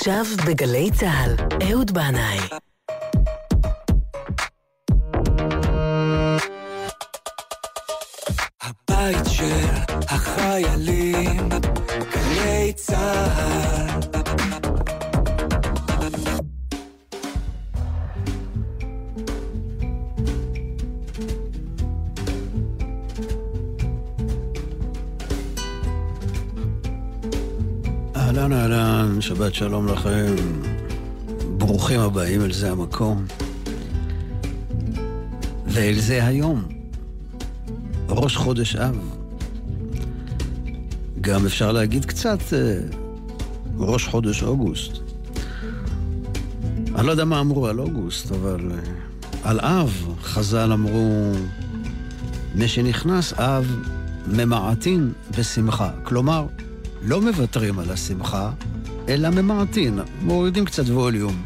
עכשיו בגלי צה"ל, אהוד בנאי. הבית של החיילים, שבת שלום לכם. ברוכים הבאים אל זה המקום. ואל זה היום. ראש חודש אב. גם אפשר להגיד קצת אה, ראש חודש אוגוסט. אני לא יודע מה אמרו על אוגוסט, אבל אה, על אב חז"ל אמרו, מי שנכנס אב ממעטין בשמחה. כלומר, לא מוותרים על השמחה, אלא ממעטין, מורידים קצת ווליום.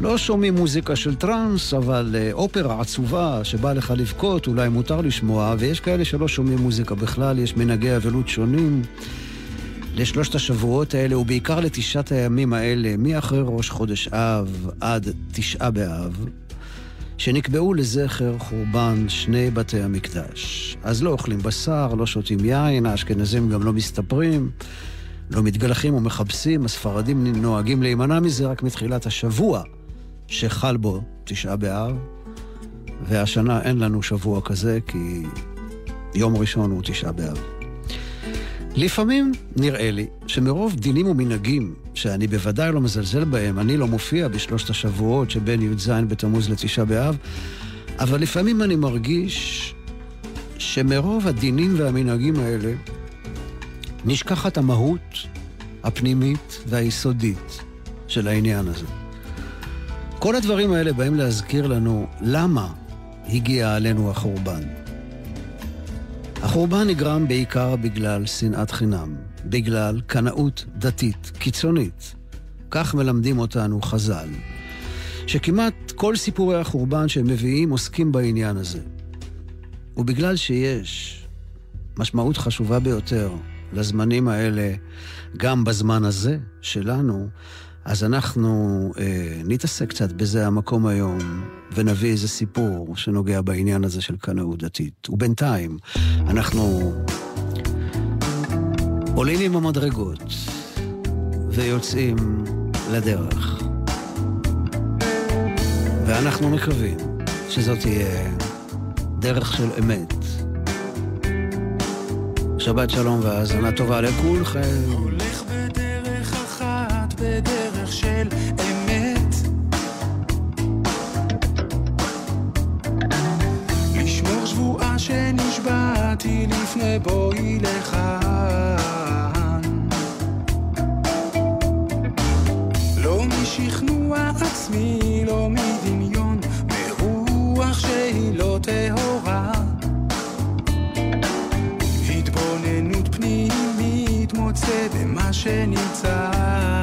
לא שומעים מוזיקה של טראנס, אבל אה, אופרה עצובה שבא לך לבכות, אולי מותר לשמוע, ויש כאלה שלא שומעים מוזיקה בכלל, יש מנהגי אבלות שונים. לשלושת השבועות האלה, ובעיקר לתשעת הימים האלה, מאחרי ראש חודש אב עד תשעה באב, שנקבעו לזכר חורבן שני בתי המקדש. אז לא אוכלים בשר, לא שותים יין, האשכנזים גם לא מסתפרים, לא מתגלחים ומכבסים, הספרדים נוהגים להימנע מזה רק מתחילת השבוע שחל בו תשעה באב, והשנה אין לנו שבוע כזה כי יום ראשון הוא תשעה באב. לפעמים נראה לי שמרוב דינים ומנהגים, שאני בוודאי לא מזלזל בהם, אני לא מופיע בשלושת השבועות שבין י"ז בתמוז לתשעה באב, אבל לפעמים אני מרגיש שמרוב הדינים והמנהגים האלה נשכחת המהות הפנימית והיסודית של העניין הזה. כל הדברים האלה באים להזכיר לנו למה הגיע עלינו החורבן. החורבן נגרם בעיקר בגלל שנאת חינם, בגלל קנאות דתית קיצונית. כך מלמדים אותנו חז"ל, שכמעט כל סיפורי החורבן שהם מביאים עוסקים בעניין הזה. ובגלל שיש משמעות חשובה ביותר לזמנים האלה, גם בזמן הזה שלנו, אז אנחנו אה, נתעסק קצת בזה המקום היום, ונביא איזה סיפור שנוגע בעניין הזה של קנאות דתית. ובינתיים, אנחנו עולים עם המדרגות ויוצאים לדרך. ואנחנו מקווים שזאת תהיה דרך של אמת. שבת שלום והאזנה טובה לכולכם. הולך בדרך אחת, בדרך של אמת. לשמור שבועה שנשבעתי לפני בואי לכאן. לא משכנוע עצמי, לא מדמיון, מרוח שהיא לא טהורה. במה שנמצא.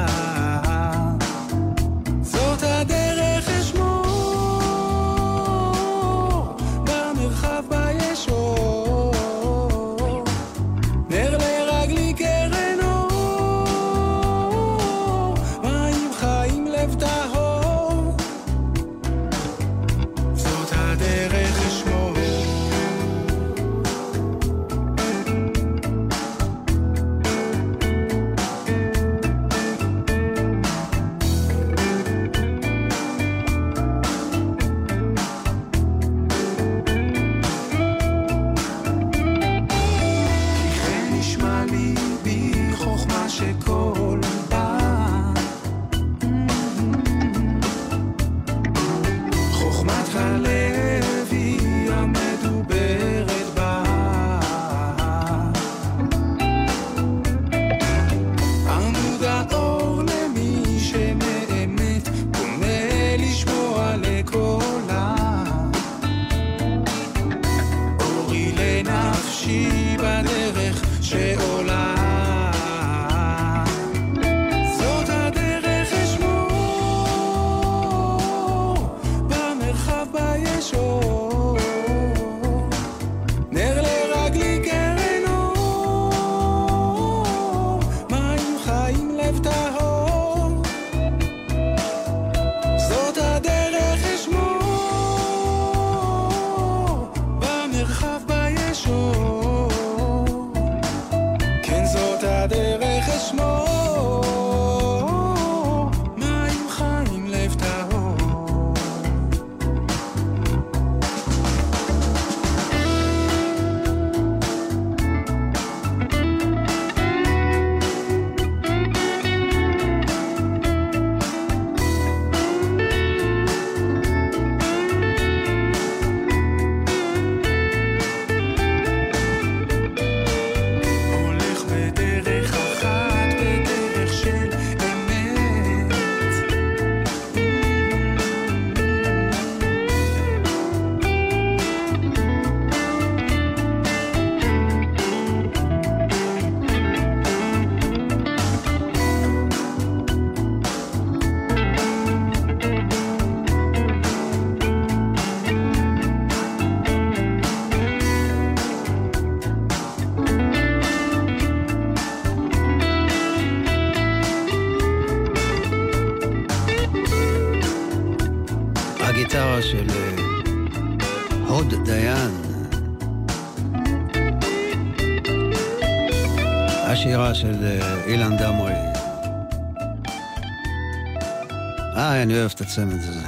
אוהב את הצמד הזה.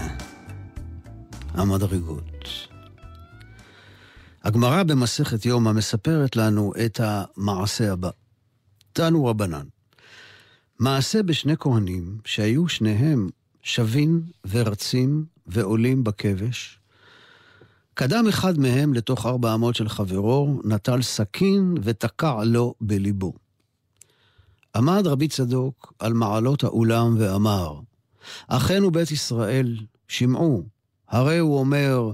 המדרגות. הגמרא במסכת יומא מספרת לנו את המעשה הבא. תנו רבנן. מעשה בשני כהנים שהיו שניהם שווים ורצים ועולים בכבש. קדם אחד מהם לתוך ארבע אמות של חברו, נטל סכין ותקע לו בליבו. עמד רבי צדוק על מעלות האולם ואמר, אחינו בית ישראל, שמעו, הרי הוא אומר,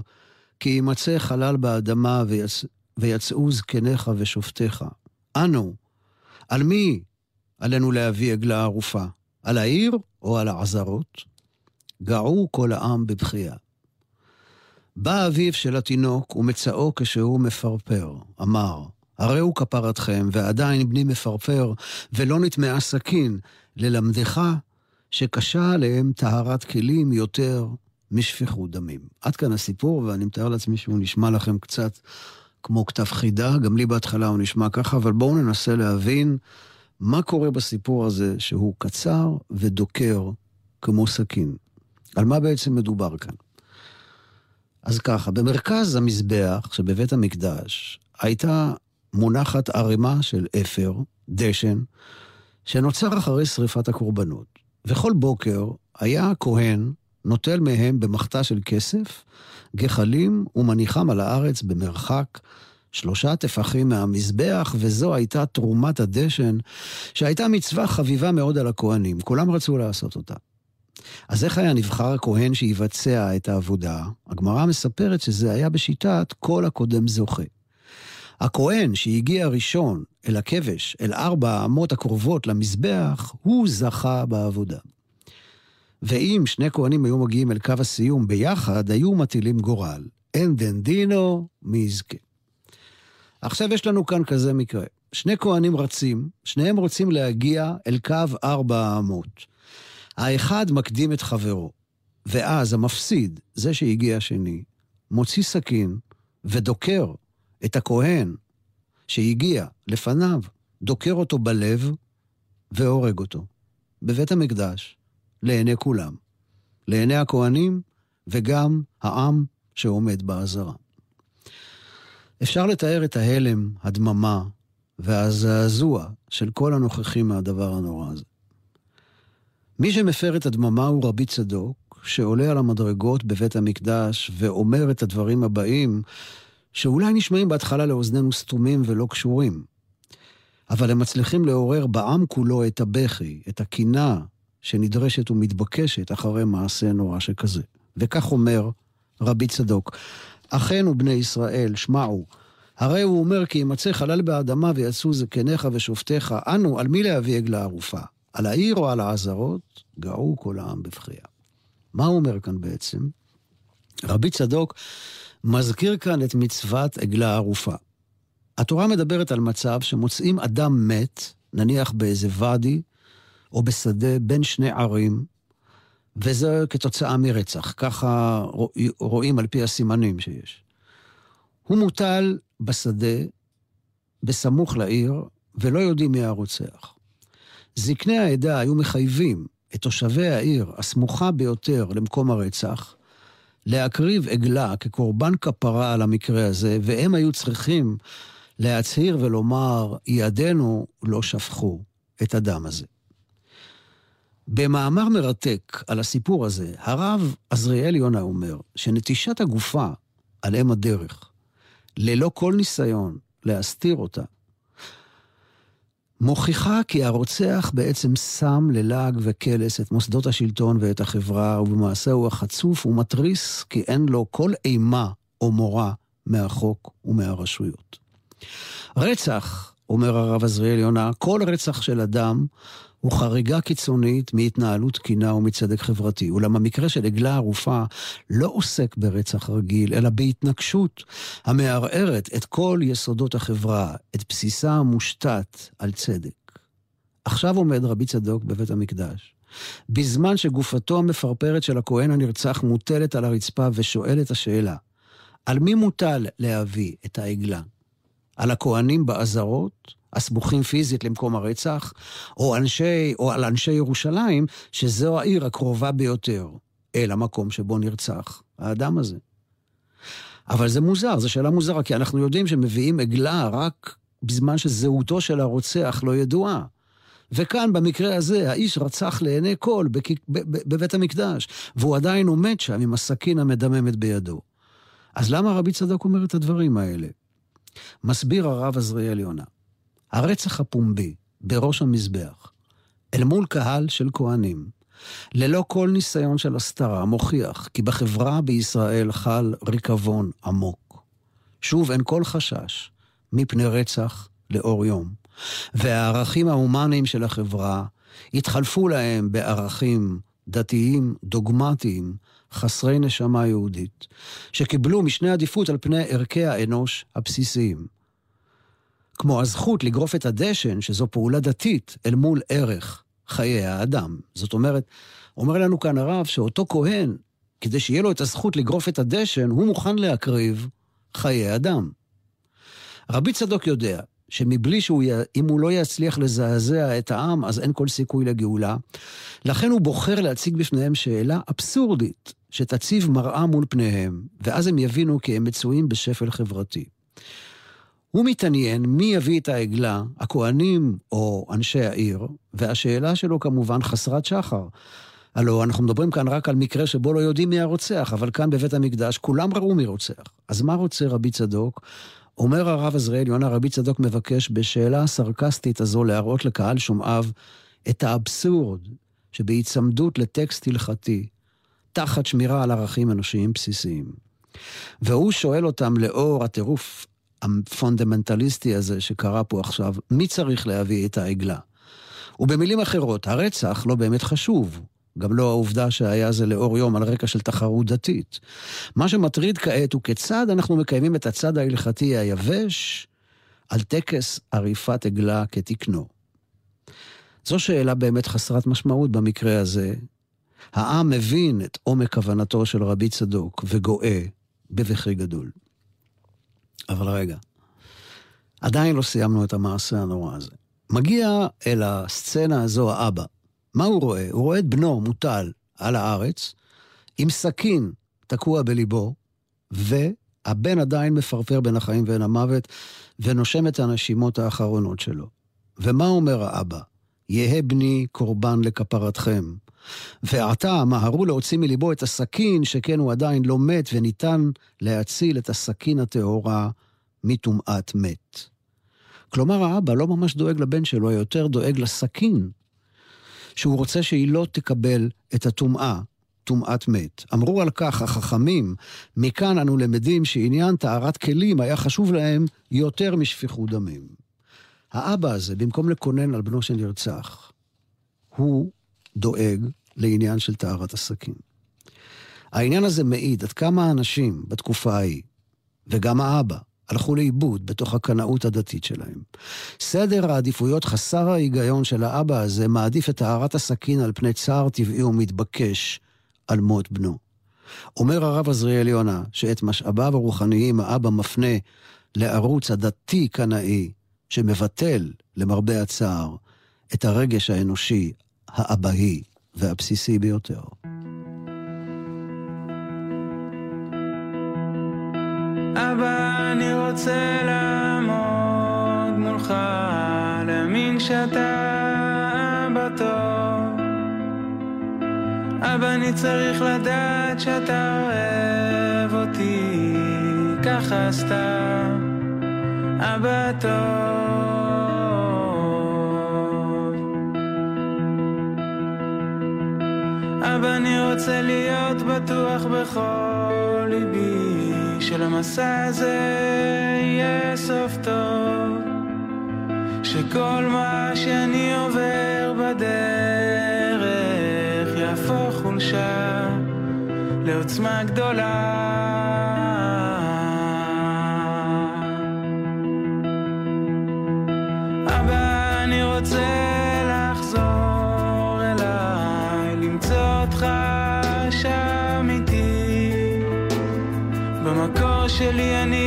כי יימצא חלל באדמה ויצ... ויצאו זקניך ושופטיך. אנו, על מי עלינו להביא עגלה ערופה? על העיר או על העזרות? געו כל העם בבכייה. בא אביו של התינוק ומצאו כשהוא מפרפר. אמר, הרי הוא כפרתכם, ועדיין בני מפרפר, ולא נטמעה סכין, ללמדך שקשה עליהם טהרת כלים יותר משפיכות דמים. עד כאן הסיפור, ואני מתאר לעצמי שהוא נשמע לכם קצת כמו כתב חידה, גם לי בהתחלה הוא נשמע ככה, אבל בואו ננסה להבין מה קורה בסיפור הזה שהוא קצר ודוקר כמו סכין. על מה בעצם מדובר כאן? אז ככה, במרכז המזבח שבבית המקדש הייתה מונחת ערימה של אפר, דשן, שנוצר אחרי שריפת הקורבנות. וכל בוקר היה הכהן נוטל מהם במחתה של כסף, גחלים ומניחם על הארץ במרחק שלושה טפחים מהמזבח, וזו הייתה תרומת הדשן, שהייתה מצווה חביבה מאוד על הכהנים. כולם רצו לעשות אותה. אז איך היה נבחר הכהן שיבצע את העבודה? הגמרא מספרת שזה היה בשיטת כל הקודם זוכה. הכהן שהגיע ראשון אל הכבש, אל ארבע האמות הקרובות למזבח, הוא זכה בעבודה. ואם שני כהנים היו מגיעים אל קו הסיום ביחד, היו מטילים גורל. אין דן דינו, מי יזכה. עכשיו יש לנו כאן כזה מקרה. שני כהנים רצים, שניהם רוצים להגיע אל קו ארבע האמות. האחד מקדים את חברו, ואז המפסיד, זה שהגיע השני, מוציא סכין ודוקר את הכהן שהגיע לפניו, דוקר אותו בלב והורג אותו. בבית המקדש, לעיני כולם. לעיני הכהנים וגם העם שעומד בעזרה. אפשר לתאר את ההלם, הדממה והזעזוע של כל הנוכחים מהדבר הנורא הזה. מי שמפר את הדממה הוא רבי צדוק, שעולה על המדרגות בבית המקדש ואומר את הדברים הבאים, שאולי נשמעים בהתחלה לאוזנינו סתומים ולא קשורים, אבל הם מצליחים לעורר בעם כולו את הבכי, את הקינה שנדרשת ומתבקשת אחרי מעשה נורא שכזה. וכך אומר רבי צדוק, אחינו בני ישראל, שמעו, הרי הוא אומר כי ימצא חלל באדמה ויצאו זקניך ושופטיך, אנו, על מי להביא עגלה ערופה? על העיר או על העזרות? גאו כל העם בבכייה. מה הוא אומר כאן בעצם? רבי צדוק מזכיר כאן את מצוות עגלה ערופה. התורה מדברת על מצב שמוצאים אדם מת, נניח באיזה ואדי או בשדה בין שני ערים, וזה כתוצאה מרצח, ככה רואים על פי הסימנים שיש. הוא מוטל בשדה, בסמוך לעיר, ולא יודעים מי הרוצח. זקני העדה היו מחייבים את תושבי העיר הסמוכה ביותר למקום הרצח, להקריב עגלה כקורבן כפרה על המקרה הזה, והם היו צריכים להצהיר ולומר, ידינו לא שפכו את הדם הזה. במאמר מרתק על הסיפור הזה, הרב עזריאל יונה אומר שנטישת הגופה על אם הדרך, ללא כל ניסיון להסתיר אותה, מוכיחה כי הרוצח בעצם שם ללעג וקלס את מוסדות השלטון ואת החברה, ובמעשה הוא החצוף ומתריס כי אין לו כל אימה או מורא מהחוק ומהרשויות. רצח, אומר הרב עזריאל יונה, כל רצח של אדם הוא חריגה קיצונית מהתנהלות תקינה ומצדק חברתי. אולם המקרה של עגלה ערופה לא עוסק ברצח רגיל, אלא בהתנגשות המערערת את כל יסודות החברה, את בסיסה המושתת על צדק. עכשיו עומד רבי צדוק בבית המקדש. בזמן שגופתו המפרפרת של הכהן הנרצח מוטלת על הרצפה ושואל את השאלה, על מי מוטל להביא את העגלה? על הכהנים בעזרות, הסמוכים פיזית למקום הרצח, או, אנשי, או על אנשי ירושלים, שזו העיר הקרובה ביותר אל המקום שבו נרצח האדם הזה. אבל זה מוזר, זו שאלה מוזרה, כי אנחנו יודעים שמביאים עגלה רק בזמן שזהותו של הרוצח לא ידועה. וכאן, במקרה הזה, האיש רצח לעיני כל בבית המקדש, והוא עדיין עומד שם עם הסכין המדממת בידו. אז למה רבי צדוק אומר את הדברים האלה? מסביר הרב עזריאל יונה. הרצח הפומבי בראש המזבח, אל מול קהל של כהנים, ללא כל ניסיון של הסתרה, מוכיח כי בחברה בישראל חל ריקבון עמוק. שוב, אין כל חשש מפני רצח לאור יום, והערכים ההומניים של החברה התחלפו להם בערכים דתיים, דוגמטיים, חסרי נשמה יהודית, שקיבלו משנה עדיפות על פני ערכי האנוש הבסיסיים. כמו הזכות לגרוף את הדשן, שזו פעולה דתית, אל מול ערך חיי האדם. זאת אומרת, אומר לנו כאן הרב שאותו כהן, כדי שיהיה לו את הזכות לגרוף את הדשן, הוא מוכן להקריב חיי אדם. רבי צדוק יודע שמבלי שהוא, י... אם הוא לא יצליח לזעזע את העם, אז אין כל סיכוי לגאולה. לכן הוא בוחר להציג בפניהם שאלה אבסורדית, שתציב מראה מול פניהם, ואז הם יבינו כי הם מצויים בשפל חברתי. הוא מתעניין מי יביא את העגלה, הכוהנים או אנשי העיר, והשאלה שלו כמובן חסרת שחר. הלו, אנחנו מדברים כאן רק על מקרה שבו לא יודעים מי הרוצח, אבל כאן בבית המקדש כולם ראו מי רוצח. אז מה רוצה רבי צדוק? אומר הרב עזריאל יונה, רבי צדוק מבקש בשאלה הסרקסטית הזו להראות לקהל שומעיו את האבסורד שבהיצמדות לטקסט הלכתי, תחת שמירה על ערכים אנושיים בסיסיים. והוא שואל אותם לאור הטירוף הפונדמנטליסטי הזה שקרה פה עכשיו, מי צריך להביא את העגלה? ובמילים אחרות, הרצח לא באמת חשוב, גם לא העובדה שהיה זה לאור יום על רקע של תחרות דתית. מה שמטריד כעת הוא כיצד אנחנו מקיימים את הצד ההלכתי היבש על טקס עריפת עגלה כתקנו. זו שאלה באמת חסרת משמעות במקרה הזה. העם מבין את עומק כוונתו של רבי צדוק וגואה בבכי גדול. אבל רגע, עדיין לא סיימנו את המעשה הנורא הזה. מגיע אל הסצנה הזו האבא. מה הוא רואה? הוא רואה את בנו מוטל על הארץ, עם סכין תקוע בליבו, והבן עדיין מפרפר בין החיים ובין המוות, ונושם את הנשימות האחרונות שלו. ומה אומר האבא? יהא בני קורבן לכפרתכם. ועתה מהרו להוציא מליבו את הסכין, שכן הוא עדיין לא מת, וניתן להציל את הסכין הטהורה מטומאת מת. כלומר, האבא לא ממש דואג לבן שלו, יותר דואג לסכין, שהוא רוצה שהיא לא תקבל את הטומאה, טומאת מת. אמרו על כך החכמים, מכאן אנו למדים שעניין טהרת כלים היה חשוב להם יותר משפיכות דמים. האבא הזה, במקום לקונן על בנו שנרצח, הוא דואג לעניין של טהרת הסכין. העניין הזה מעיד עד כמה האנשים בתקופה ההיא, וגם האבא, הלכו לאיבוד בתוך הקנאות הדתית שלהם. סדר העדיפויות חסר ההיגיון של האבא הזה מעדיף את טהרת הסכין על פני צער טבעי ומתבקש על מות בנו. אומר הרב עזריאל יונה שאת משאביו הרוחניים האבא מפנה לערוץ הדתי-קנאי שמבטל, למרבה הצער, את הרגש האנושי האבהי והבסיסי ביותר. אבא, אני רוצה לעמוד מולך, להאמין שאתה אבא טוב. אבא, אני צריך לדעת שאתה אוהב אותי, ככה סתם, אבא טוב. אבא, אני רוצה להיות בטוח בכל ליבי, שלמסע הזה יהיה סוף טוב, שכל מה שאני עובר בדרך יהפוך חולשה לעוצמה גדולה. רוצה שלי אני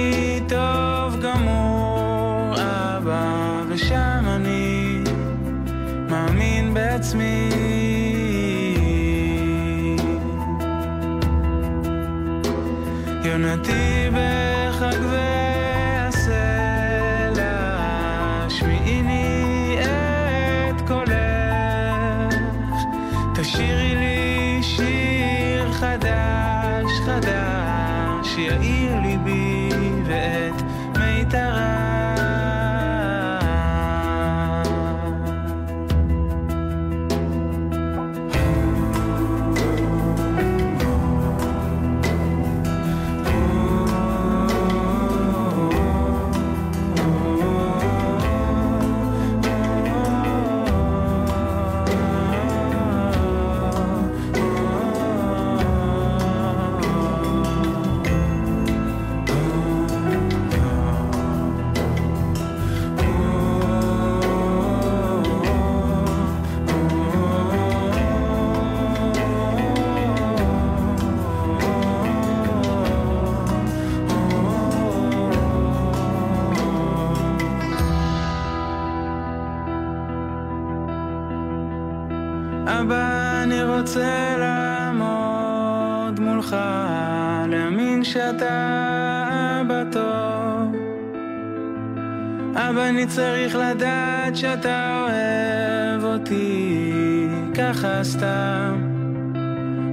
אני צריך לדעת שאתה אוהב אותי, ככה סתם,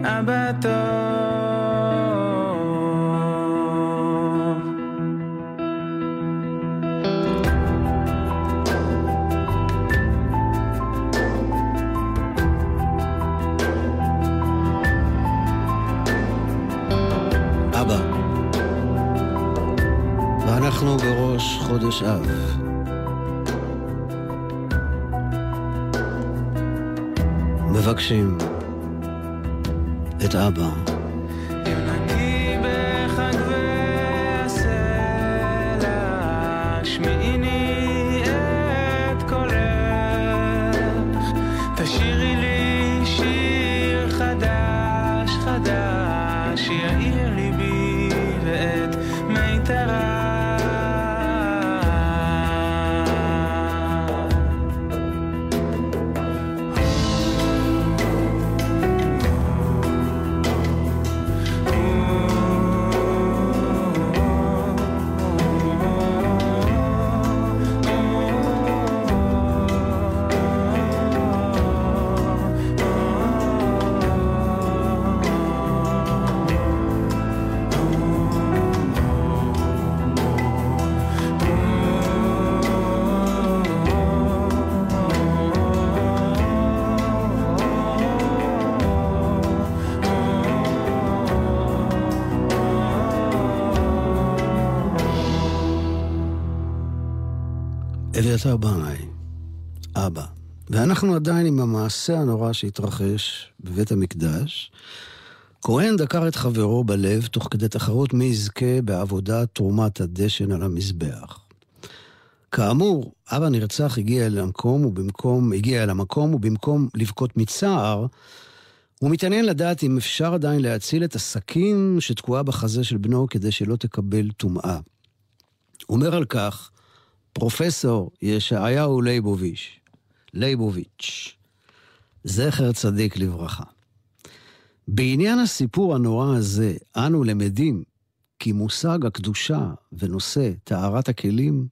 אבא טוב. אבא. ואנחנו בראש חודש אב. מבקשים את אבא. אביתר בנאי, אבא. ואנחנו עדיין עם המעשה הנורא שהתרחש בבית המקדש. כהן דקר את חברו בלב תוך כדי תחרות מי יזכה בעבודת תרומת הדשן על המזבח. כאמור, אבא נרצח הגיע אל המקום ובמקום, הגיע אל המקום ובמקום לבכות מצער, הוא מתעניין לדעת אם אפשר עדיין להציל את הסכין שתקועה בחזה של בנו כדי שלא תקבל טומאה. אומר על כך, פרופסור ישעיהו ליבוביץ', ליבוביץ', זכר צדיק לברכה. בעניין הסיפור הנורא הזה, אנו למדים כי מושג הקדושה ונושא טהרת הכלים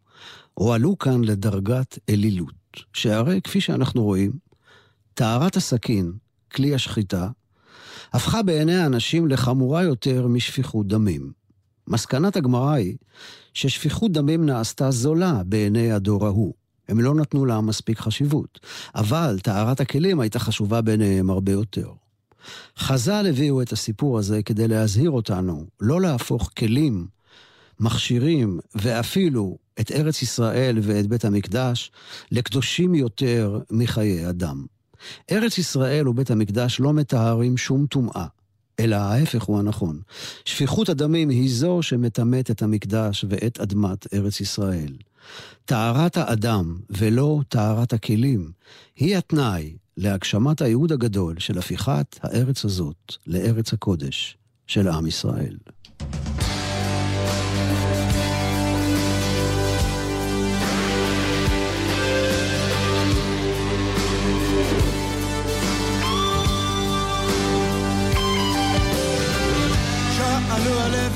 הועלו כאן לדרגת אלילות, שהרי כפי שאנחנו רואים, טהרת הסכין, כלי השחיטה, הפכה בעיני האנשים לחמורה יותר משפיכות דמים. מסקנת הגמרא היא ששפיכות דמים נעשתה זולה בעיני הדור ההוא. הם לא נתנו לה מספיק חשיבות, אבל טהרת הכלים הייתה חשובה בעיניהם הרבה יותר. חז"ל הביאו את הסיפור הזה כדי להזהיר אותנו לא להפוך כלים, מכשירים ואפילו את ארץ ישראל ואת בית המקדש לקדושים יותר מחיי אדם. ארץ ישראל ובית המקדש לא מטהרים שום טומאה, אלא ההפך הוא הנכון. שפיכות הדמים היא זו שמטמאת את המקדש ואת אדמת ארץ ישראל. טהרת האדם ולא טהרת הכלים היא התנאי להגשמת הייעוד הגדול של הפיכת הארץ הזאת לארץ הקודש של עם ישראל.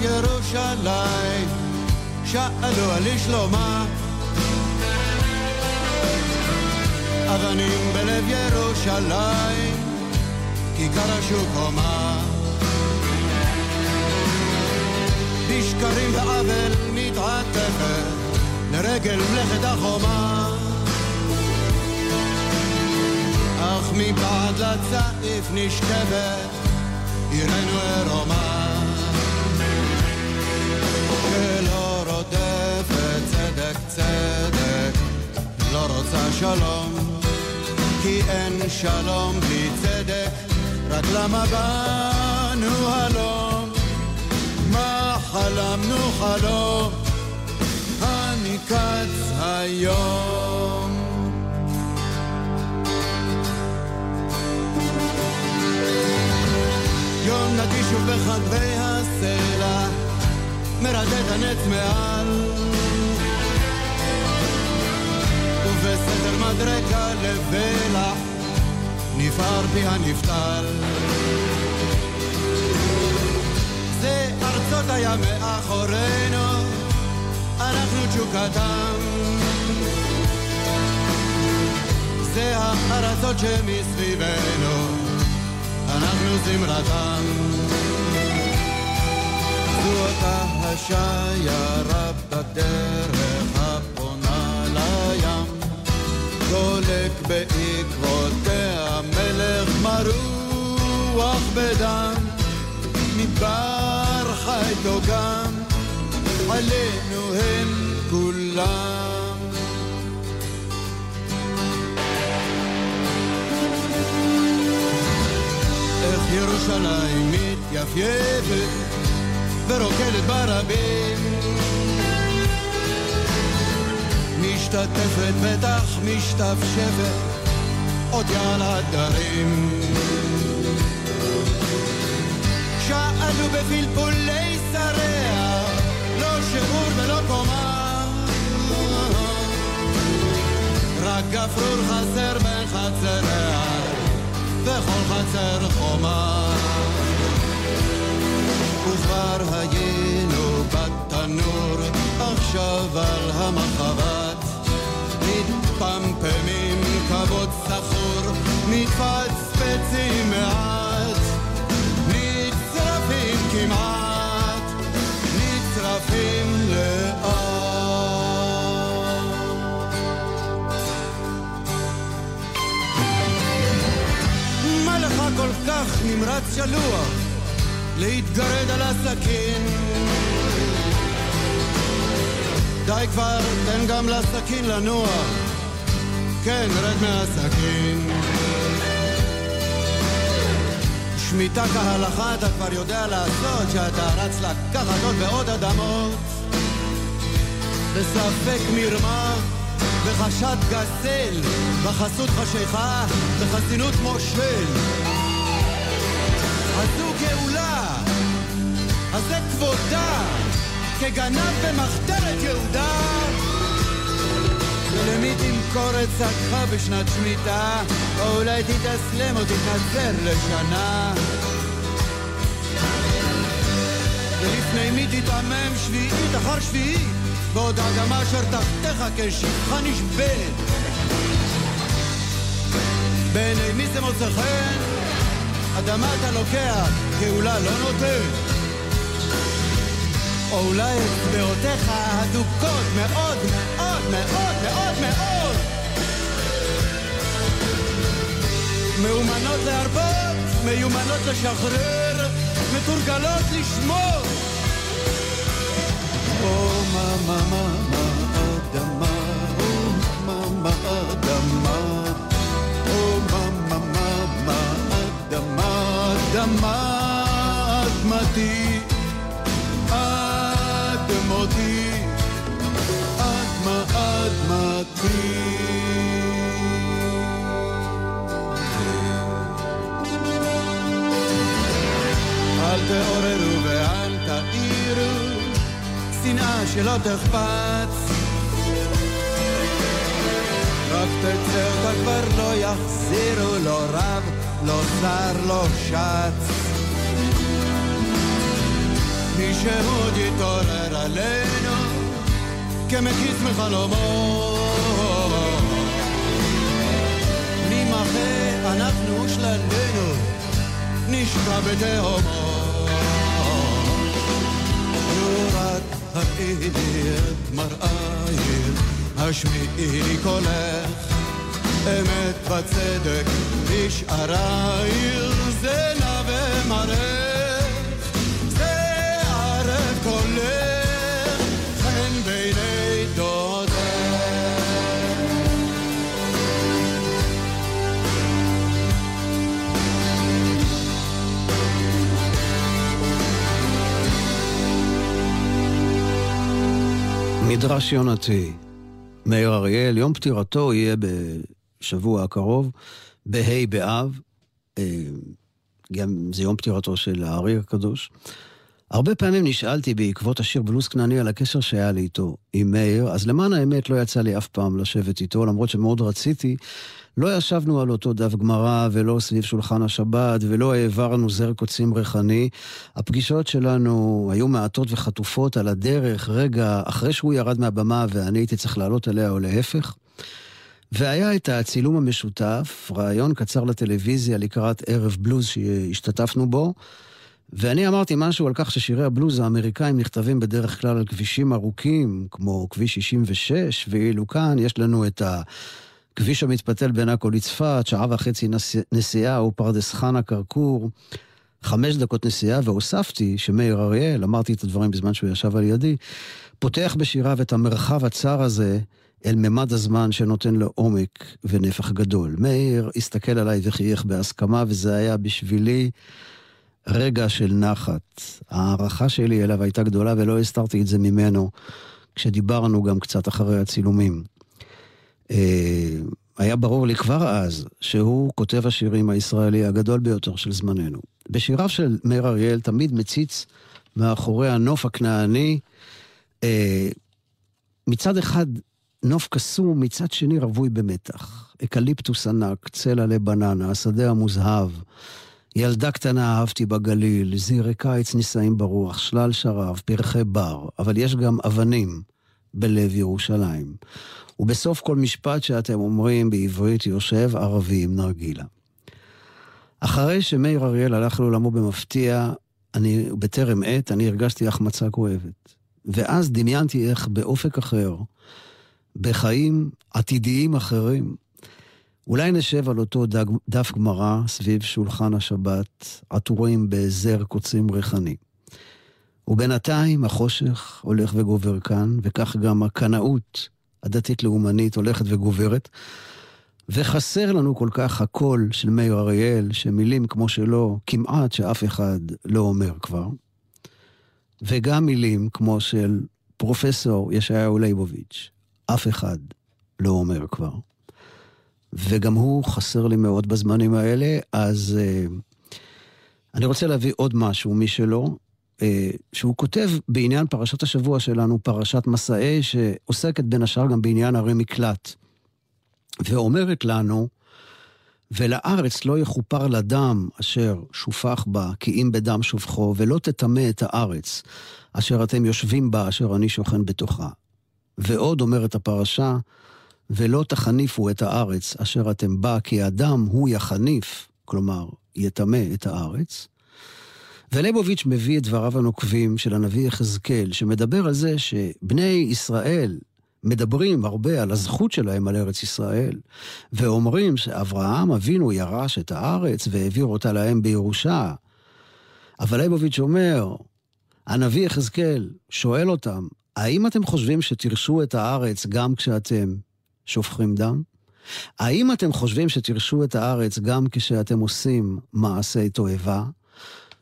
ירושלים, שאלו על שלומה. אבנים בלב ירושלים, כיכר השוק הומה. בשקרים ועוול מתעטפת לרגל מלאכת החומה. אך מבעד לצעיף נשכבת עירנו עירומה. צדק לא רוצה שלום, כי אין שלום בלי צדק, רק למה באנו הלום? מה חלמנו חלום? הנקץ היום. יום נגיש ובחדרי הסלע, מרדד הנץ מעל. מדרגה לבלע, נפער פי הנפתל. זה ארצות הים מאחורינו, אנחנו תשוקתם. זה הארצות שמסביבנו, אנחנו זמרתם. זו אותה השיירה בדרך הפונה לים, דולק בעקבותיה מלך מרוח בדם, מדבר חי גם, עלינו הם כולם. איך ירושלים מתייפייפת ורוקדת ברבים משתתפת בטח משתפשפת עוד יעל הדרים שאלו בפלפולי שריה לא שיעור ולא קומה. רק גפרור חסר בין חצריה וכל חצר חומה. וכבר היינו בתנור עכשיו על המחבת מתפמפמים כבוד סחור מתפצפצים מעט. נצרפים כמעט נצרפים לאט. מה לך כל כך נמרץ שלוח להתגרד על הסכין די כבר, תן גם לסכין לנוע. כן, רד מהסכין. שמיטה כהלכה אתה כבר יודע לעשות שאתה רץ לקחת עוד ועוד אדמות. בספק מרמה וחשד גסל בחסות חשיכה בחסינות מושל. זו גאולה, אז כבודה, כגנב במחתרת יהודה. ולמי תמכור את שקך בשנת שמיטה, או אולי תתאסלם או תתנצר לשנה. ולפני מי תתעמם שביעית אחר שביעית, בעוד האדמה אשר תחתיך כשפחה נשברת. בעיני מי זה מוצא חן? אדמה אתה לוקח, גאולה לא נותן. או אולי אצבעותיך הדוקות מאוד מאוד מאוד מאוד מאוד. מאומנות להרבות, מיומנות לשחרר, מתורגלות לשמור. או מה מה מה מה אדמה, או מה מה אדמה, או מה מה מה מה אדמה, אדמה, אדמתי, אל תעוררו ואל תעירו, שנאה שלא תחפץ. רק תצא אותה כבר לא יחזירו, לא רב, לא שר, לא שץ. שעוד יתעורר עלינו כמקיץ מחלומות. אנחנו שלננו, נשקע בתהומות. לו רק הראי את מראייך, השמיעי לי קולך, אמת וצדק בשערייך, זה מדרש יונתי, מאיר אריאל, יום פטירתו יהיה בשבוע הקרוב, בה' באב, אה, גם זה יום פטירתו של הארי הקדוש. הרבה פעמים נשאלתי בעקבות השיר בלוס כנעני על הקשר שהיה לי איתו, עם מאיר, אז למען האמת לא יצא לי אף פעם לשבת איתו, למרות שמאוד רציתי. לא ישבנו על אותו דף גמרא ולא סביב שולחן השבת ולא העברנו זר קוצים ריחני. הפגישות שלנו היו מעטות וחטופות על הדרך, רגע אחרי שהוא ירד מהבמה ואני הייתי צריך לעלות עליה או להפך. והיה את הצילום המשותף, ראיון קצר לטלוויזיה לקראת ערב בלוז שהשתתפנו בו. ואני אמרתי משהו על כך ששירי הבלוז האמריקאים נכתבים בדרך כלל על כבישים ארוכים, כמו כביש 66, ואילו כאן יש לנו את הכביש המתפתל בין עכו לצפת, שעה וחצי נסיעה, הוא פרדס חנה כרכור, חמש דקות נסיעה, והוספתי שמאיר אריאל, אמרתי את הדברים בזמן שהוא ישב על ידי, פותח בשיריו את המרחב הצר הזה אל ממד הזמן שנותן לו עומק ונפח גדול. מאיר הסתכל עליי וחייך בהסכמה, וזה היה בשבילי... רגע של נחת. ההערכה שלי אליו הייתה גדולה ולא הסתרתי את זה ממנו כשדיברנו גם קצת אחרי הצילומים. אה, היה ברור לי כבר אז שהוא כותב השירים הישראלי הגדול ביותר של זמננו. בשיריו של מאיר אריאל תמיד מציץ מאחורי הנוף הכנעני, אה, מצד אחד נוף קסום, מצד שני רווי במתח. אקליפטוס ענק, צל עלי בננה, השדה המוזהב. ילדה קטנה אהבתי בגליל, זירי קיץ נישאים ברוח, שלל שרב, פרחי בר, אבל יש גם אבנים בלב ירושלים. ובסוף כל משפט שאתם אומרים בעברית יושב ערבי עם נרגילה. אחרי שמאיר אריאל הלך לעולמו במפתיע, אני, בטרם עת, אני הרגשתי החמצה כואבת. ואז דמיינתי איך באופק אחר, בחיים עתידיים אחרים, אולי נשב על אותו דג, דף גמרא סביב שולחן השבת, עטורים בזר קוצים ריחני. ובינתיים החושך הולך וגובר כאן, וכך גם הקנאות הדתית-לאומנית הולכת וגוברת. וחסר לנו כל כך הקול של מאיר אריאל, שמילים כמו שלו, כמעט שאף אחד לא אומר כבר. וגם מילים כמו של פרופסור ישעיהו ליבוביץ', אף אחד לא אומר כבר. וגם הוא חסר לי מאוד בזמנים האלה, אז uh, אני רוצה להביא עוד משהו משלו, שהוא כותב בעניין פרשת השבוע שלנו, פרשת מסעי, שעוסקת בין השאר גם בעניין ערי מקלט. ואומרת לנו, ולארץ לא יכופר לדם אשר שופך בה, כי אם בדם שופכו, ולא תטמא את הארץ, אשר אתם יושבים בה, אשר אני שוכן בתוכה. ועוד אומרת הפרשה, ולא תחניפו את הארץ אשר אתם בה, כי אדם הוא יחניף, כלומר, יטמא את הארץ. וליבוביץ' מביא את דבריו הנוקבים של הנביא יחזקאל, שמדבר על זה שבני ישראל מדברים הרבה על הזכות שלהם על ארץ ישראל, ואומרים שאברהם אבינו ירש את הארץ והעביר אותה להם בירושה. אבל ליבוביץ' אומר, הנביא יחזקאל שואל אותם, האם אתם חושבים שתירשו את הארץ גם כשאתם שופכים דם? האם אתם חושבים שתרשו את הארץ גם כשאתם עושים מעשי תועבה?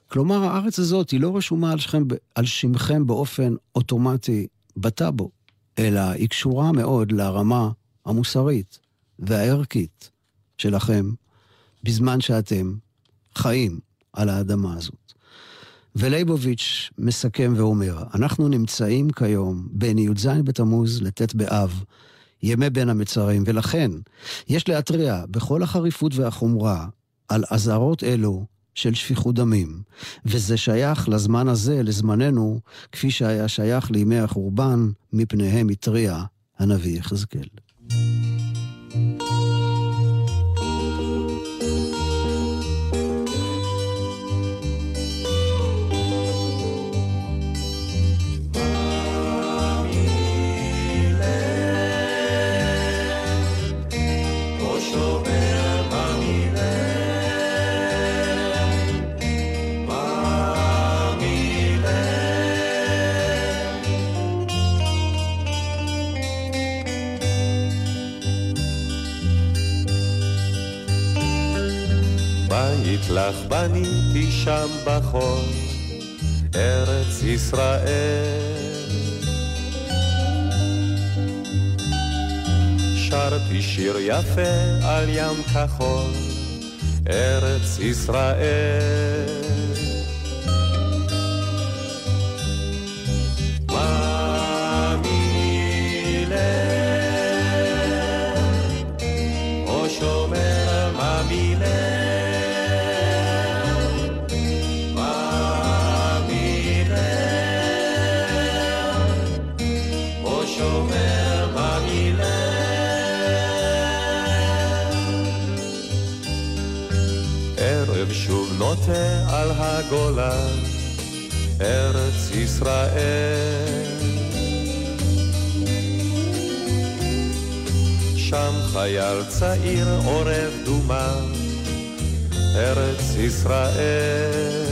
כלומר, הארץ הזאת היא לא רשומה על, שכם, על שמכם באופן אוטומטי בטאבו, אלא היא קשורה מאוד לרמה המוסרית והערכית שלכם בזמן שאתם חיים על האדמה הזאת. ולייבוביץ' מסכם ואומר, אנחנו נמצאים כיום בין י"ז בתמוז לט' באב, ימי בין המצרים, ולכן יש להתריע בכל החריפות והחומרה על אזהרות אלו של שפיכות דמים, וזה שייך לזמן הזה, לזמננו, כפי שהיה שייך לימי החורבן, מפניהם התריע הנביא יחזקאל. לך בניתי שם בחול, ארץ ישראל. שרתי שיר יפה על ים כחול, ארץ ישראל. על הגולן, ארץ ישראל. שם חייל צעיר עורב דומה, ארץ ישראל.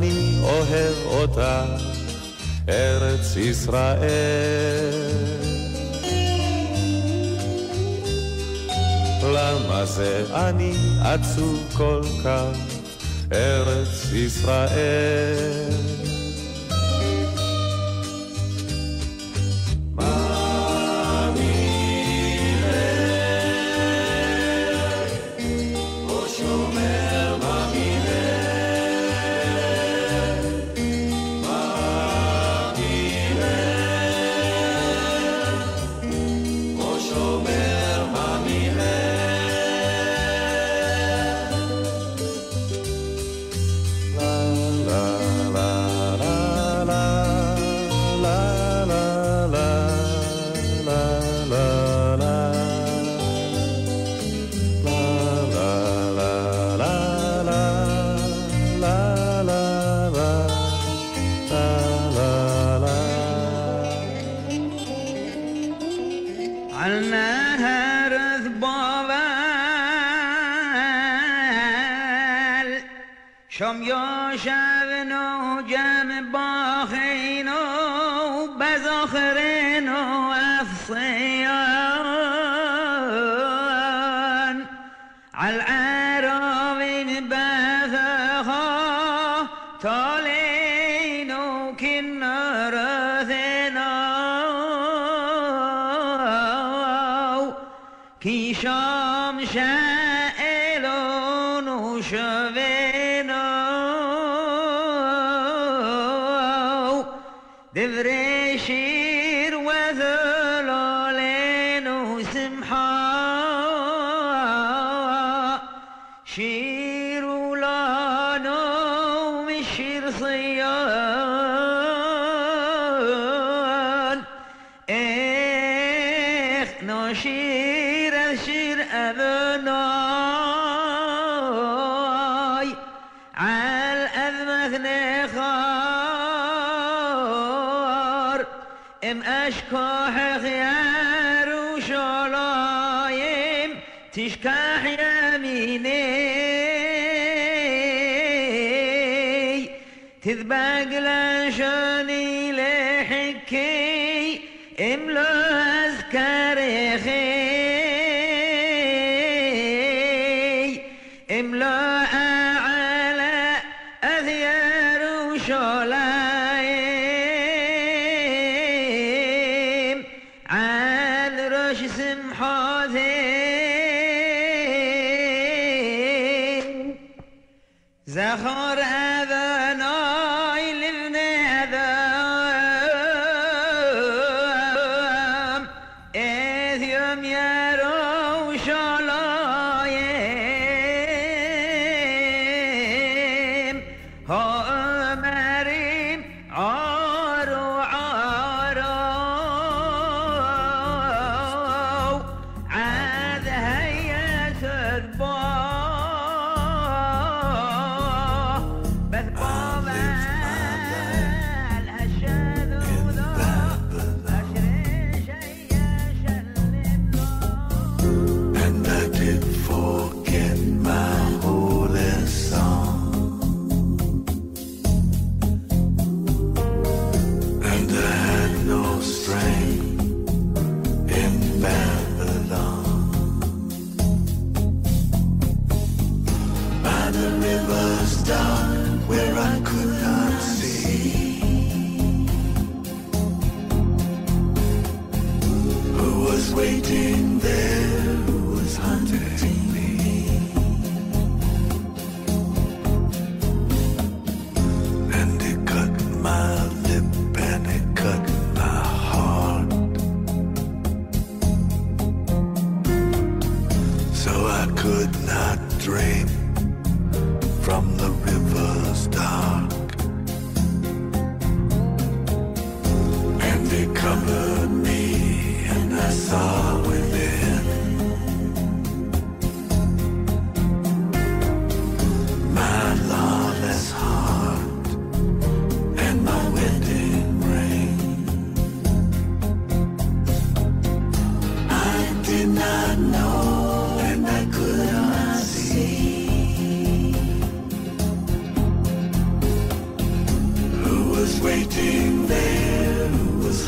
שאני אוהב אותה, ארץ ישראל. למה זה אני עצוב כל כך, ארץ ישראל? على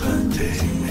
cantei.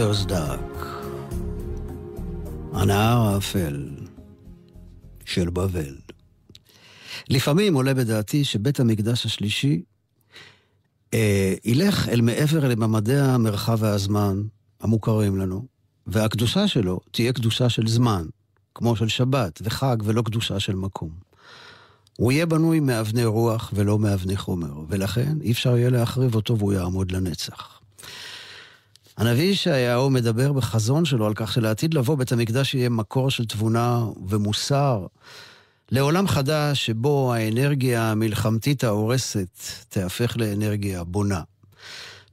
ריברס דאק. הנהר האפל של בבל. לפעמים עולה בדעתי שבית המקדש השלישי אה, ילך אל מעבר לממדי המרחב והזמן המוכרים לנו, והקדושה שלו תהיה קדושה של זמן, כמו של שבת וחג, ולא קדושה של מקום. הוא יהיה בנוי מאבני רוח ולא מאבני חומר, ולכן אי אפשר יהיה להחריב אותו והוא יעמוד לנצח. הנביא ישעיהו מדבר בחזון שלו על כך שלעתיד לבוא בית המקדש יהיה מקור של תבונה ומוסר לעולם חדש שבו האנרגיה המלחמתית ההורסת תהפך לאנרגיה בונה.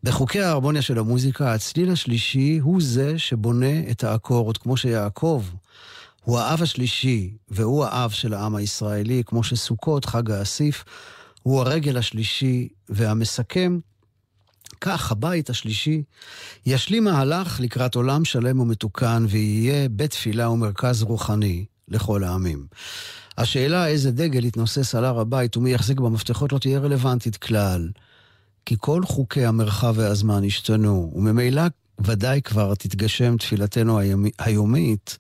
בחוקי ההרמוניה של המוזיקה, הצליל השלישי הוא זה שבונה את האקורד, כמו שיעקב הוא האב השלישי, והוא האב של העם הישראלי, כמו שסוכות, חג האסיף, הוא הרגל השלישי והמסכם. כך הבית השלישי ישלים מהלך לקראת עולם שלם ומתוקן, ויהיה בית תפילה ומרכז רוחני לכל העמים. השאלה איזה דגל יתנוסס על הר הבית ומי יחזיק במפתחות לא תהיה רלוונטית כלל. כי כל חוקי המרחב והזמן השתנו, וממילא ודאי כבר תתגשם תפילתנו היומי, היומית,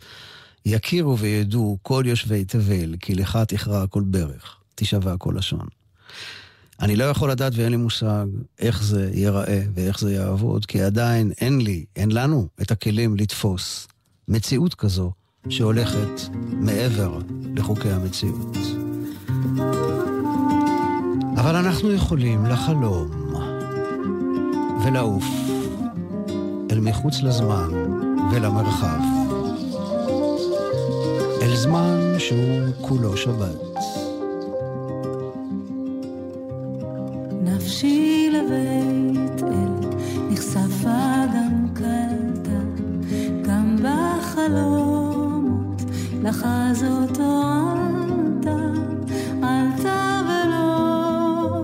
יכירו וידעו כל יושבי תבל, כי לך תכרע כל ברך, תשבע כל לשון. אני לא יכול לדעת ואין לי מושג איך זה ייראה ואיך זה יעבוד, כי עדיין אין לי, אין לנו את הכלים לתפוס מציאות כזו שהולכת מעבר לחוקי המציאות. אבל אנחנו יכולים לחלום ולעוף אל מחוץ לזמן ולמרחב, אל זמן שהוא כולו שבת. נפשי לבית אל נחשפה גם קלטה, גם בחלומות לחזות עלתה, עלתה ולא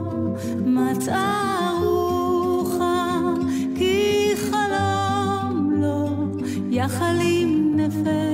מצאה רוחה, כי חלום לא יחלים נפש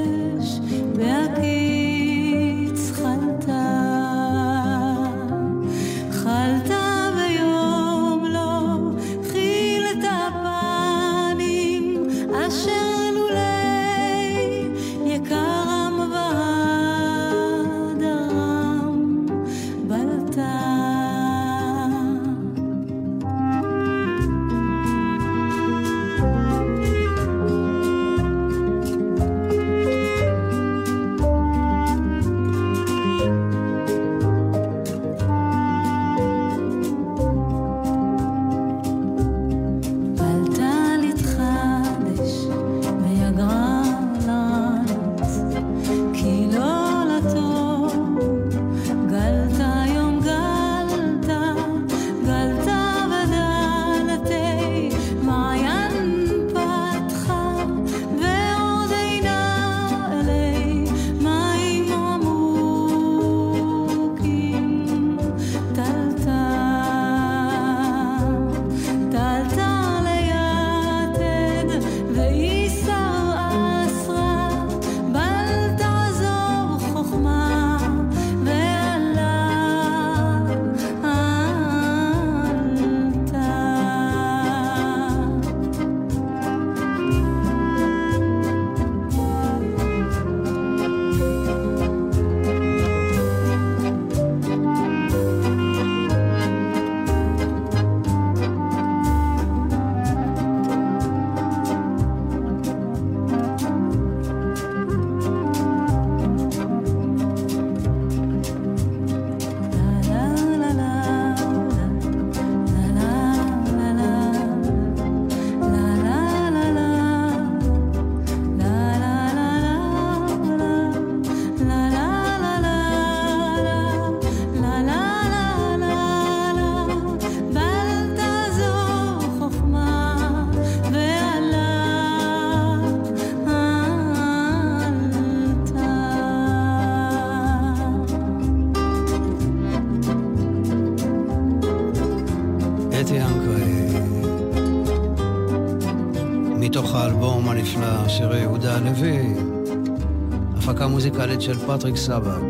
מוזיקלית של פטריק סבג.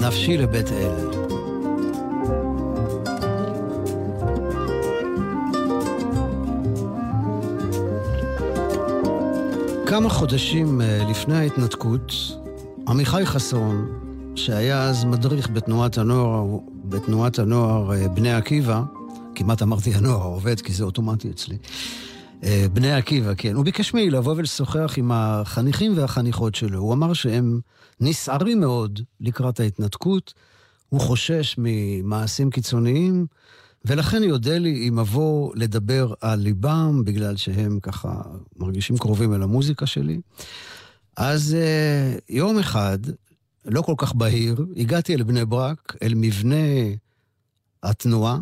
נפשי לבית אל. כמה חודשים אה, לפני ההתנתקות, עמיחי חסון, שהיה אז מדריך בתנועת הנוער, בתנועת הנוער אה, בני עקיבא, כמעט אמרתי הנוער העובד, כי זה אוטומטי אצלי. אה, בני עקיבא, כן. הוא ביקש ממני לבוא ולשוחח עם החניכים והחניכות שלו. הוא אמר שהם נסערים מאוד לקראת ההתנתקות, הוא חושש ממעשים קיצוניים, ולכן יודה לי אם אבוא לדבר על ליבם, בגלל שהם ככה מרגישים קרובים אל המוזיקה שלי. אז uh, יום אחד, לא כל כך בהיר, הגעתי אל בני ברק, אל מבנה התנועה,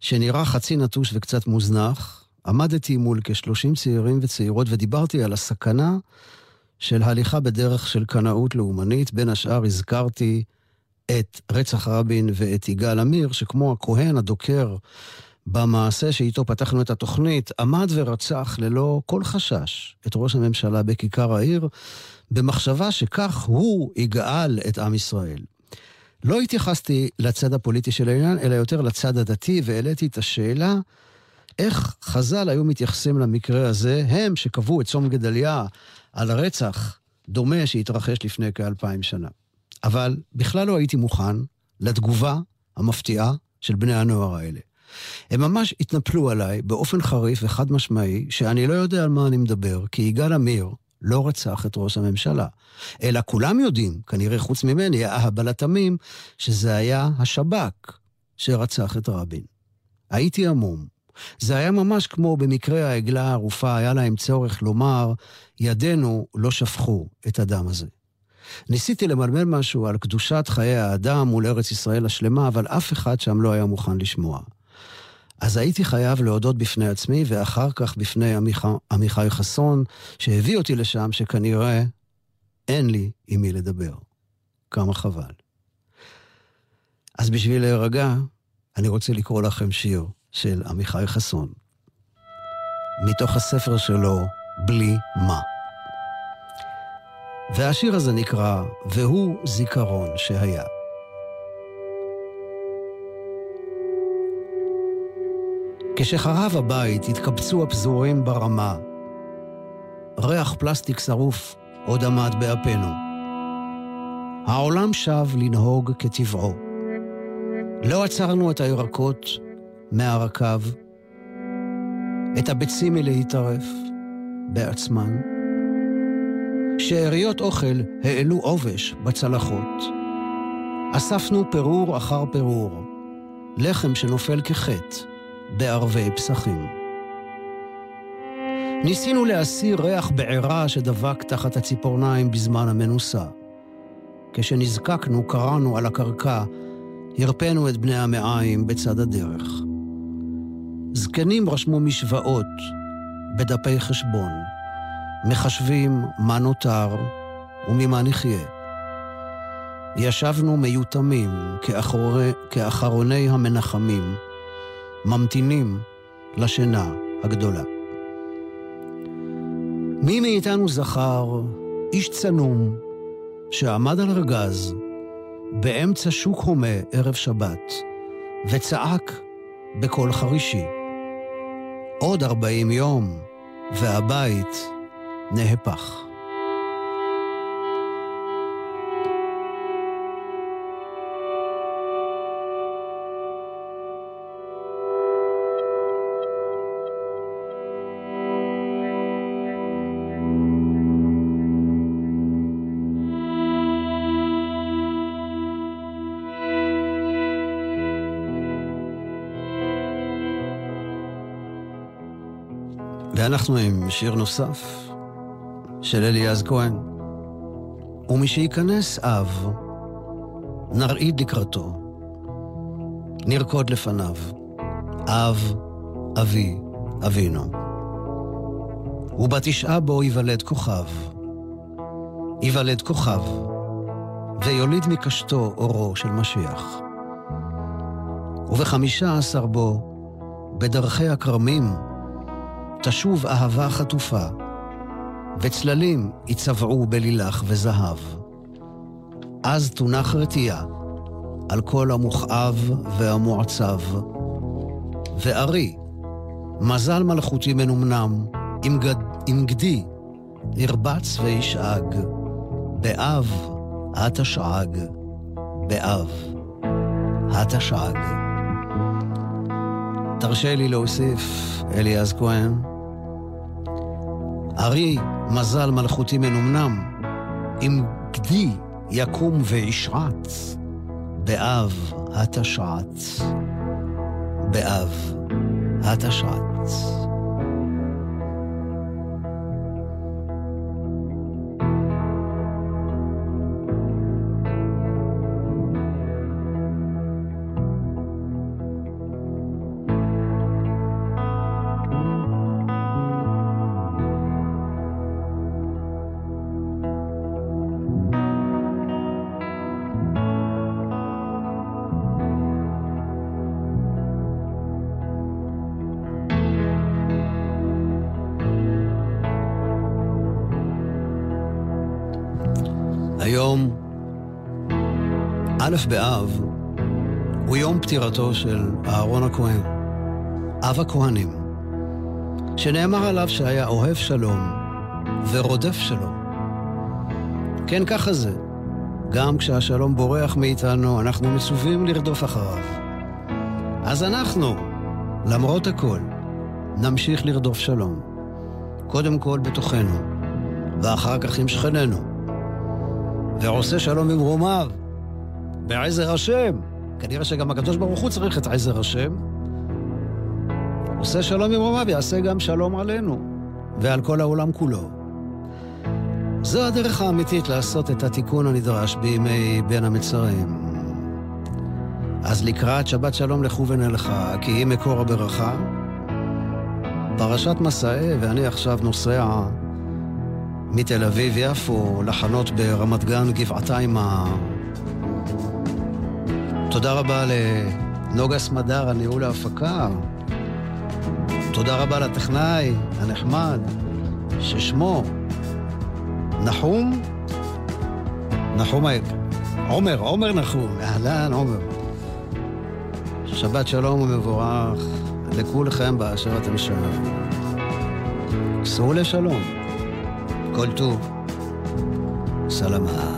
שנראה חצי נטוש וקצת מוזנח. עמדתי מול כ-30 צעירים וצעירות ודיברתי על הסכנה של הליכה בדרך של קנאות לאומנית. בין השאר הזכרתי את רצח רבין ואת יגאל עמיר, שכמו הכהן הדוקר במעשה שאיתו פתחנו את התוכנית, עמד ורצח ללא כל חשש את ראש הממשלה בכיכר העיר, במחשבה שכך הוא יגאל את עם ישראל. לא התייחסתי לצד הפוליטי של העניין, אלא יותר לצד הדתי, והעליתי את השאלה איך חז"ל היו מתייחסים למקרה הזה, הם שקבעו את צום גדליה על הרצח דומה שהתרחש לפני כאלפיים שנה. אבל בכלל לא הייתי מוכן לתגובה המפתיעה של בני הנוער האלה. הם ממש התנפלו עליי באופן חריף וחד משמעי, שאני לא יודע על מה אני מדבר, כי יגאל עמיר לא רצח את ראש הממשלה. אלא כולם יודעים, כנראה חוץ ממני, האהבל התמים, שזה היה השב"כ שרצח את רבין. הייתי עמום. זה היה ממש כמו במקרה העגלה הערופה, היה להם צורך לומר, ידינו לא שפכו את הדם הזה. ניסיתי למלמל משהו על קדושת חיי האדם מול ארץ ישראל השלמה, אבל אף אחד שם לא היה מוכן לשמוע. אז הייתי חייב להודות בפני עצמי, ואחר כך בפני עמיח... עמיחי חסון, שהביא אותי לשם, שכנראה אין לי עם מי לדבר. כמה חבל. אז בשביל להירגע, אני רוצה לקרוא לכם שיר של עמיחי חסון, מתוך הספר שלו, בלי מה. והשיר הזה נקרא "והוא זיכרון שהיה". כשחרב הבית התקבצו הפזורים ברמה, ריח פלסטיק שרוף עוד עמד באפינו. העולם שב לנהוג כטבעו. לא עצרנו את הירקות מהרקב, את הביצים מלהיטרף בעצמן. שאריות אוכל העלו עובש בצלחות. אספנו פירור אחר פירור, לחם שנופל כחטא בערבי פסחים. ניסינו להסיר ריח בעירה שדבק תחת הציפורניים בזמן המנוסה. כשנזקקנו, קראנו על הקרקע, הרפאנו את בני המעיים בצד הדרך. זקנים רשמו משוואות בדפי חשבון. מחשבים מה נותר וממה נחיה. ישבנו מיותמים כאחורי, כאחרוני המנחמים, ממתינים לשינה הגדולה. מי מאיתנו זכר איש צנום שעמד על ארגז באמצע שוק הומה ערב שבת וצעק בקול חרישי, עוד ארבעים יום והבית נהפך. ואנחנו עם שיר נוסף של אליעז כהן. ומשייכנס אב, נרעיד לקראתו, נרקוד לפניו, אב, אבי, אבינו. ובתשעה בו ייוולד כוכב, ייוולד כוכב, ויוליד מקשתו אורו של משיח. ובחמישה עשר בו, בדרכי הכרמים, תשוב אהבה חטופה, וצללים יצבעו בלילך וזהב. אז תונח רטייה על כל המוכאב והמועצב, וארי, מזל מלכותי מנומנם, עם, גד, עם גדי, ירבץ וישאג, באב התשעג, באב התשעג. תרשה לי להוסיף, אליעז כהן, ארי מזל מלכותי מנומנם, עם גדי יקום וישרץ, באב התשעץ, באב התשעץ. באב, הוא יום פטירתו של אהרון הכהן, אב הכהנים, שנאמר עליו שהיה אוהב שלום ורודף שלום. כן, ככה זה. גם כשהשלום בורח מאיתנו, אנחנו מצווים לרדוף אחריו. אז אנחנו, למרות הכל, נמשיך לרדוף שלום. קודם כל בתוכנו, ואחר כך עם שכנינו. ועושה שלום במרומיו, בעזר השם. כנראה שגם הקדוש ברוך הוא צריך את עזר השם. עושה שלום במרומיו, יעשה גם שלום עלינו, ועל כל העולם כולו. זו הדרך האמיתית לעשות את התיקון הנדרש בימי בין המצרים. אז לקראת שבת שלום לכו ונלכה, כי היא מקור הברכה. פרשת מסעי, ואני עכשיו נוסע מתל אביב-יפו לחנות ברמת גן גבעתיימה. תודה רבה לנוגה סמדר על ניהול ההפקה. תודה רבה לטכנאי הנחמד, ששמו נחום? נחום. עומר, עומר נחום. אהלן, עומר. שבת שלום ומבורך לכולכם באשר אתם שם. סעו לשלום. כל טוב. סלמת.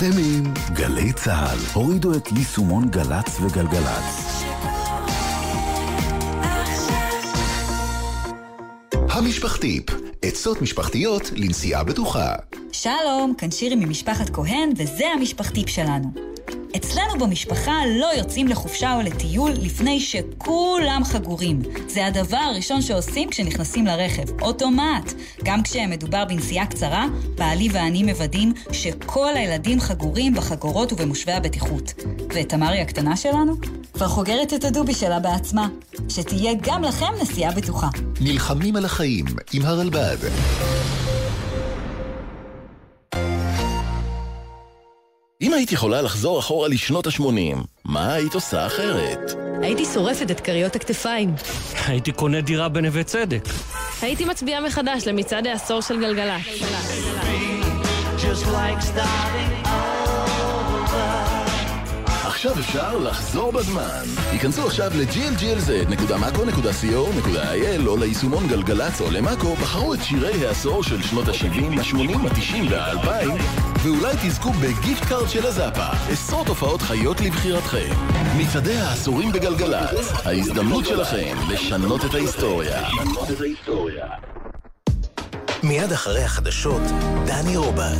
אתם עם גלי צה"ל. הורידו את יישומון גל"צ וגלגלצ. המשפחתיפ, עצות משפחתיות לנסיעה בטוחה. שלום, כאן שירי ממשפחת כהן, וזה המשפחתיפ שלנו. אצלנו במשפחה לא יוצאים לחופשה או לטיול לפני שכולם חגורים. זה הדבר הראשון שעושים כשנכנסים לרכב, אוטומט. גם כשמדובר בנסיעה קצרה, בעלי ואני מוודאים שכל הילדים חגורים בחגורות ובמושבי הבטיחות. ואת תמרי הקטנה שלנו? כבר חוגרת את הדובי שלה בעצמה. שתהיה גם לכם נסיעה בטוחה. נלחמים על החיים עם הרלב"ד. היית יכולה לחזור אחורה לשנות ה-80, מה היית עושה אחרת? הייתי שורפת את כריות הכתפיים. הייתי קונה דירה בנווה צדק. הייתי מצביעה מחדש למצעד העשור של גלגלצ. עכשיו אפשר לחזור בזמן. היכנסו עכשיו ל-glglz.mako.co.il או ליישומון גלגלצ או למאקו, בחרו את שירי העשור של שנות ה-70, ה-80, ה-90 וה-2000, ואולי תזכו בגיפט קארד של הזאפה. עשרות הופעות חיות לבחירתכם. מצעדי העשורים בגלגלצ, ההזדמנות שלכם לשנות את ההיסטוריה. מיד אחרי החדשות, דני רובס.